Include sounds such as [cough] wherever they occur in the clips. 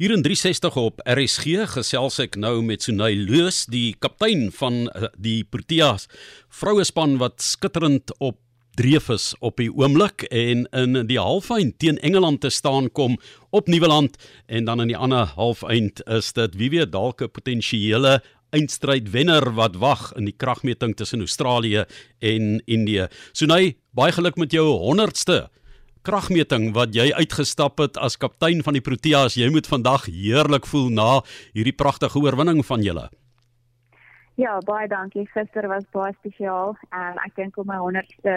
Hier in 360 op RSG gesels ek nou met Sunay Loos, die kaptein van eh, die Proteas vrouespan wat skitterend op dreef is op die oomblik en in die halfeind teen Engeland te staan kom op Nieuweland en dan in die ander halfeind is dit wie weet dalk 'n potensiële eindstryd wenner wat wag in die kragmeting tussen Australië en Indië. Sunay, baie geluk met jou 100ste kragmeting wat jy uitgestap het as kaptein van die Proteas. Jy moet vandag heerlik voel na hierdie pragtige oorwinning van julle. Ja, baie dankie. Gister was baie spesiaal en ek dink om my 100ste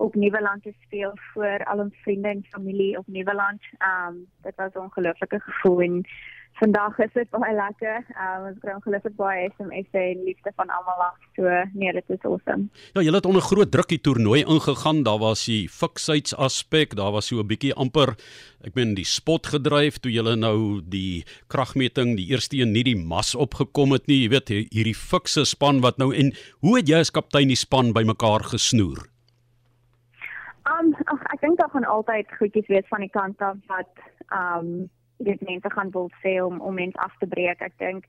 op Nieuweland te speel voor al ons vriende en familie op Nieuweland. Um, dit was 'n ongelooflike gevoel en vandag is dit baie lekker. Um, ons kry ongelooflik baie SMS en liefde van almal af. So nee, dit is awesome. Ja, julle het onder groot druk die toernooi ingegaan. Daar was die fiksheids aspek, daar was so 'n bietjie amper ek meen die spot gedryf toe julle nou die kragmeting die eerste een nie die mas opgekom het nie. Jy weet hierdie fikse span wat nou en hoe het jy as kaptein die span bymekaar gesnoer? Um, ach, ek dink daar gaan altyd goedjies wees van die kant af wat um dit mense gaan wil sê om om mense af te breek. Ek dink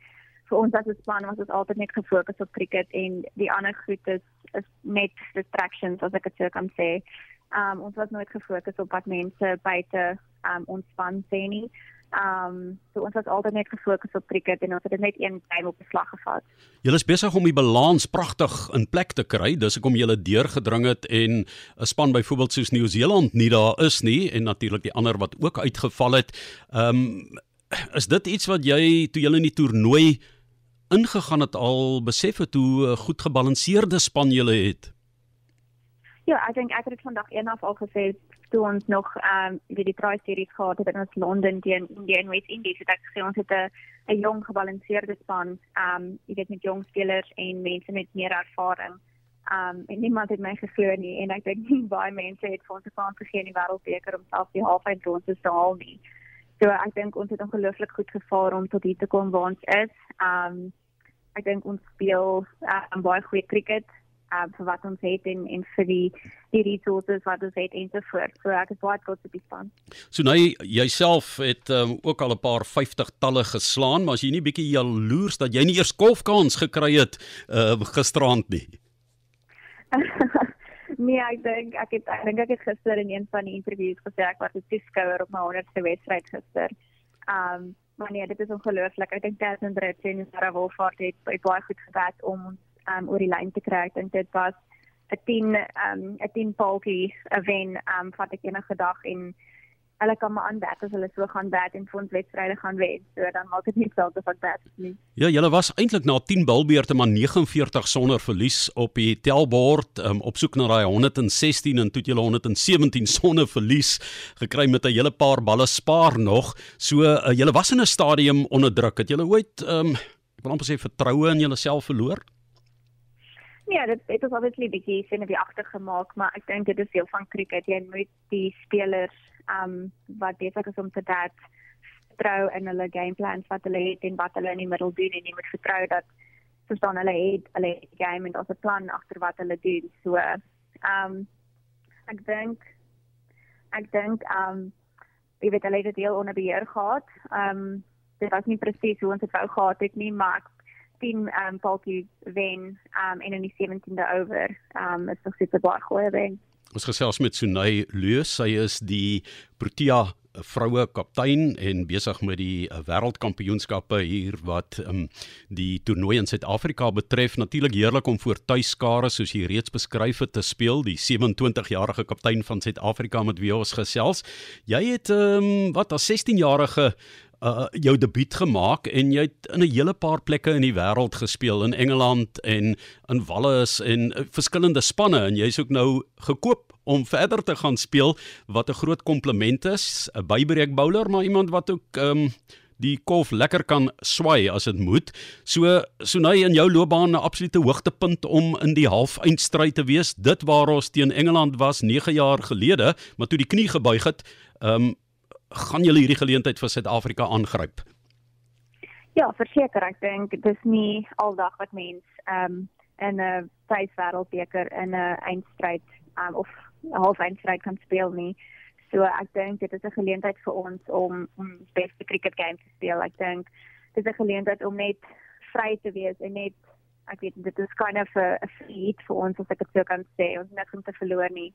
vir ons as 'n span was ons altyd net gefokus op cricket en die ander goed is is net distractions as ek dit sou kan sê. Um ons was nooit gefokus op wat mense buite um ons span sê nie. Um so ons was altyd net gefokus op cricket en ons het net een game op beslag gevat. Julle is besig om die balans pragtig in plek te kry. Dis hoekom julle deurgedring het en 'n span byvoorbeeld soos Nieu-Seeland nie daar is nie en natuurlik die ander wat ook uitgeval het. Um is dit iets wat jy toe julle in die toernooi ingegaan het al besef het hoe goed gebalanseerde span julle het? Ja, ek dink ek het dit vandag eendag al gesê toe ons nog ehm um, wie die tri series gehad het in ons Londen teen India en West Indies het ek gesê ons het 'n 'n jong gebalanseerde span ehm um, jy weet met jong spelers en mense met meer ervaring. Ehm um, en niemand het my geglo nie en ek dink [laughs] nie baie mense het vir ons 'n kans gegee in die wêreldbeker om self die halfeind ronde te haal nie. So ek dink ons het ongelooflik goed gevaar om tot hier te kom waar ons is. Ehm um, ek dink ons speel um, baie goeie cricket uh, vir wat ons het en en vir die die resources wat ons het ensovoorts. So ek is baie trots op die span. So nou jouself het um, ook al 'n paar 50 talle geslaan, maar as jy nie bietjie jaloers dat jy nie eers golfkans gekry het uh, gisterand nie. [laughs] nee, ek dink ek het ek dink ek het gister in een van die interviews gesê ek was 'n toeskouer op my 100ste wedstryd gister. Um maar nee, dit is ongelooflik. Ek dink Tasman Brits en Sarah Wolfhard het baie goed gewerk om ons um, oor die lyn te kry. Ek dink dit was 'n 10 um 'n 10 paltjie wen um wat ek enige dag en hulle kan maar aanwerk as hulle so gaan bat en vir ons wedstryde gaan wen. So dan maak dit nie saak of ek bat nie. Ja, julle was eintlik na 10 bilbeurte maar 49 sonder verlies op die tellbord um, op soek na daai 116 en toe julle 117 sonder verlies gekry met 'n hele paar balle spaar nog. So uh, julle was in 'n stadium onder druk. Het julle ooit um ek wil amper sê vertroue in julleself verloor? Ja, dit het ons obviously bietjie sinne wie agter gemaak, maar ek dink dit is deel van cricket. Jy moet die spelers um wat besig is om te dat vertrou in hulle gameplans wat hulle het en wat hulle in die middel doen en jy moet vertrou dat verstaan hulle het hulle game en daar's 'n plan agter wat hulle doen. So um ek dink ek dink um jy weet hulle het dit heel onder beheer gehad. Um dit was nie presies hoe ons dit wou gehad het nie, maar ek 10 um paltjie wen um en in die 17de oor um is nog super baie goeie wen. Ons gesels met Sunay Leus, sy is die Protea vroue kaptein en besig met die wêreldkampioenskappe hier wat um, die toernooi in Suid-Afrika betref. Natuurlik heerlik om voor tuiskare soos jy reeds beskryf het te speel, die 27-jarige kaptein van Suid-Afrika met wie ons gesels. Jy het um, wat as 16-jarige uh jou debuut gemaak en jy het in 'n hele paar plekke in die wêreld gespeel in Engeland en in Wallis en uh, verskillende spanne en jy's ook nou gekoop om verder te gaan speel wat 'n groot kompliment is 'n bybreek bowler maar iemand wat ook um die kolf lekker kan swai as dit moet. So so nou in jou loopbaan 'n absolute hoogtepunt om in die halfeindstryd te wees. Dit waar ons teen Engeland was 9 jaar gelede, maar toe die knie gebuig het, um gaan julle hierdie geleentheid vir Suid-Afrika aangryp? Ja, verseker, ek dink dis nie aldag wat mens ehm um, in 'n tuiswêreldbeker in 'n eindstryd um, of 'n halfeindstryd kan speel nie. So ek dink dit is 'n geleentheid vir ons om om beste cricket game te speel. Ek dink dit is 'n geleentheid om net vry te wees en net ek weet dit is kind of 'n feat vir ons as ek dit sou kan sê. Ons niks om te verloor nie.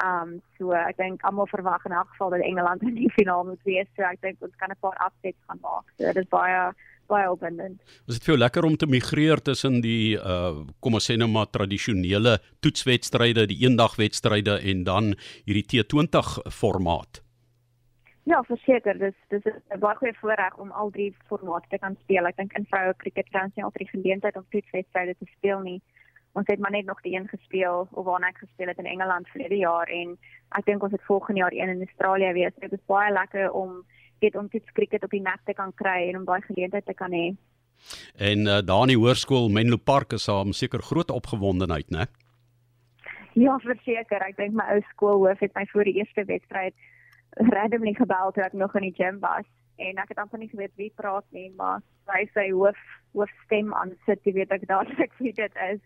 Um so ek dink almal verwag in elk geval dat Engeland in die finaal moet wees. So ek dink ons kan 'n paar upsets gaan maak. So dit is baie baie opwindend. Was dit vir jou lekker om te migreer tussen die uh kom ons sê nou maar tradisionele toetswedstryde, die eendagwedstryde en dan hierdie T20 formaat? Ja, verseker, dis dis is 'n baie goeie voorreg om al drie formate te kan speel. Ek dink in vroue cricket kan jy altyd die geleentheid om toetswedstryde te speel nie. Ons het maar net nog die een gespeel of waarna ek gespeel het in Engeland verlede jaar en ek dink ons het volgende jaar een in Australië wees. Dit is baie lekker om weet om dit cricket op die mat te kan kry en om daai geleentheid te kan hê. En uh, daar in die hoërskool Menlo Park is daar seker groot opgewondenheid, né? Ja, verseker. Ek dink my ou skoolhoof het my voor die eerste wedstryd randomly gebel toe ek nog in die gym was en ek het amper nie geweet wie praat nie, maar hy sê hoof hoof stem aan sit, jy weet ek dadelik [laughs] wie dit is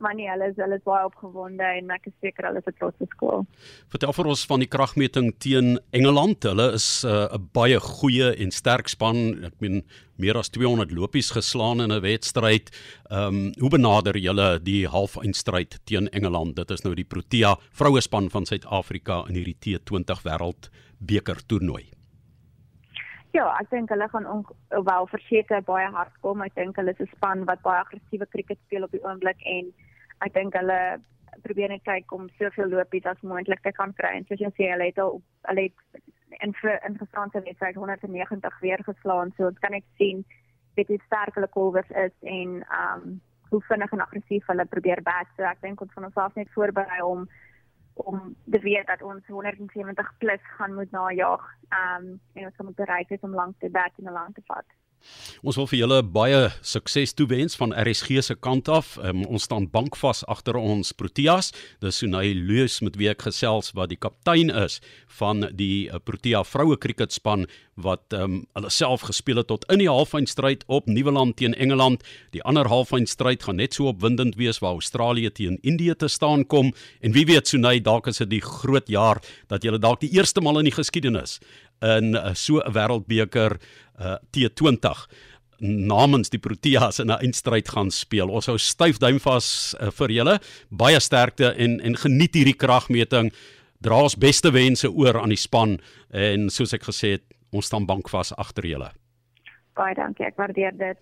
maar nie hulle is hulle is baie opgewonde en ek is seker hulle is 'n trotse skool. Vertel vir ons van die kragmeting teen Engeland. Hulle is uh, 'n uh, baie goeie en sterk span. Ek meen meer as 200 lopies geslaan in 'n wedstryd. Ehm um, hoe benader julle die halfeindstryd teen Engeland? Dit is nou die Protea vroue span van Suid-Afrika in hierdie T20 wêreld beker toernooi. Ja, ek dink hulle gaan wel verseker baie hard kom. Ek dink hulle is 'n span wat baie aggressiewe krieket speel op die oomblik en ek dink hulle probeer net kyk om soveel lopies as moontlik te kan kry. En soos jy sê, hulle het al hulle het in in Franse wedstryd 190 weer geslaan. So ons kan net sien dit is sterk hulle kolwers is en ehm um, hoe vinnig en aggressief hulle probeer bat. So ek dink ons van ons af net voorberei om om te weet dat ons 170 plus gaan moet najag. Ehm um, en ons moet bereik is om lank te bat en lank te vat. Ons wil vir julle baie sukses toewens van RSG se kant af. Um, ons staan bankvas agter ons Proteas. Dis Sunay Leus met wie ek gesels wat die kaptein is van die uh, Protea vroue kriketspan wat um, hulle self gespeel het tot in die halfeindstryd op Nieuweland teen Engeland. Die ander halfeindstryd gaan net so opwindend wees waar Australië teen Indië te staan kom en wie weet Sunay dalk is dit die groot jaar dat jy dalk die eerste maal in die geskiedenis in uh, so 'n wêreldbeker uh, T20 namens die Proteas in 'n eindstryd gaan speel. Ons hou styf duim vas uh, vir julle. Baie sterkte en en geniet hierdie kragmeting. Dra ons beste wense oor aan die span en soos ek gesê het, ons staan bankvas agter julle. Baie dankie, ek waardeer dit.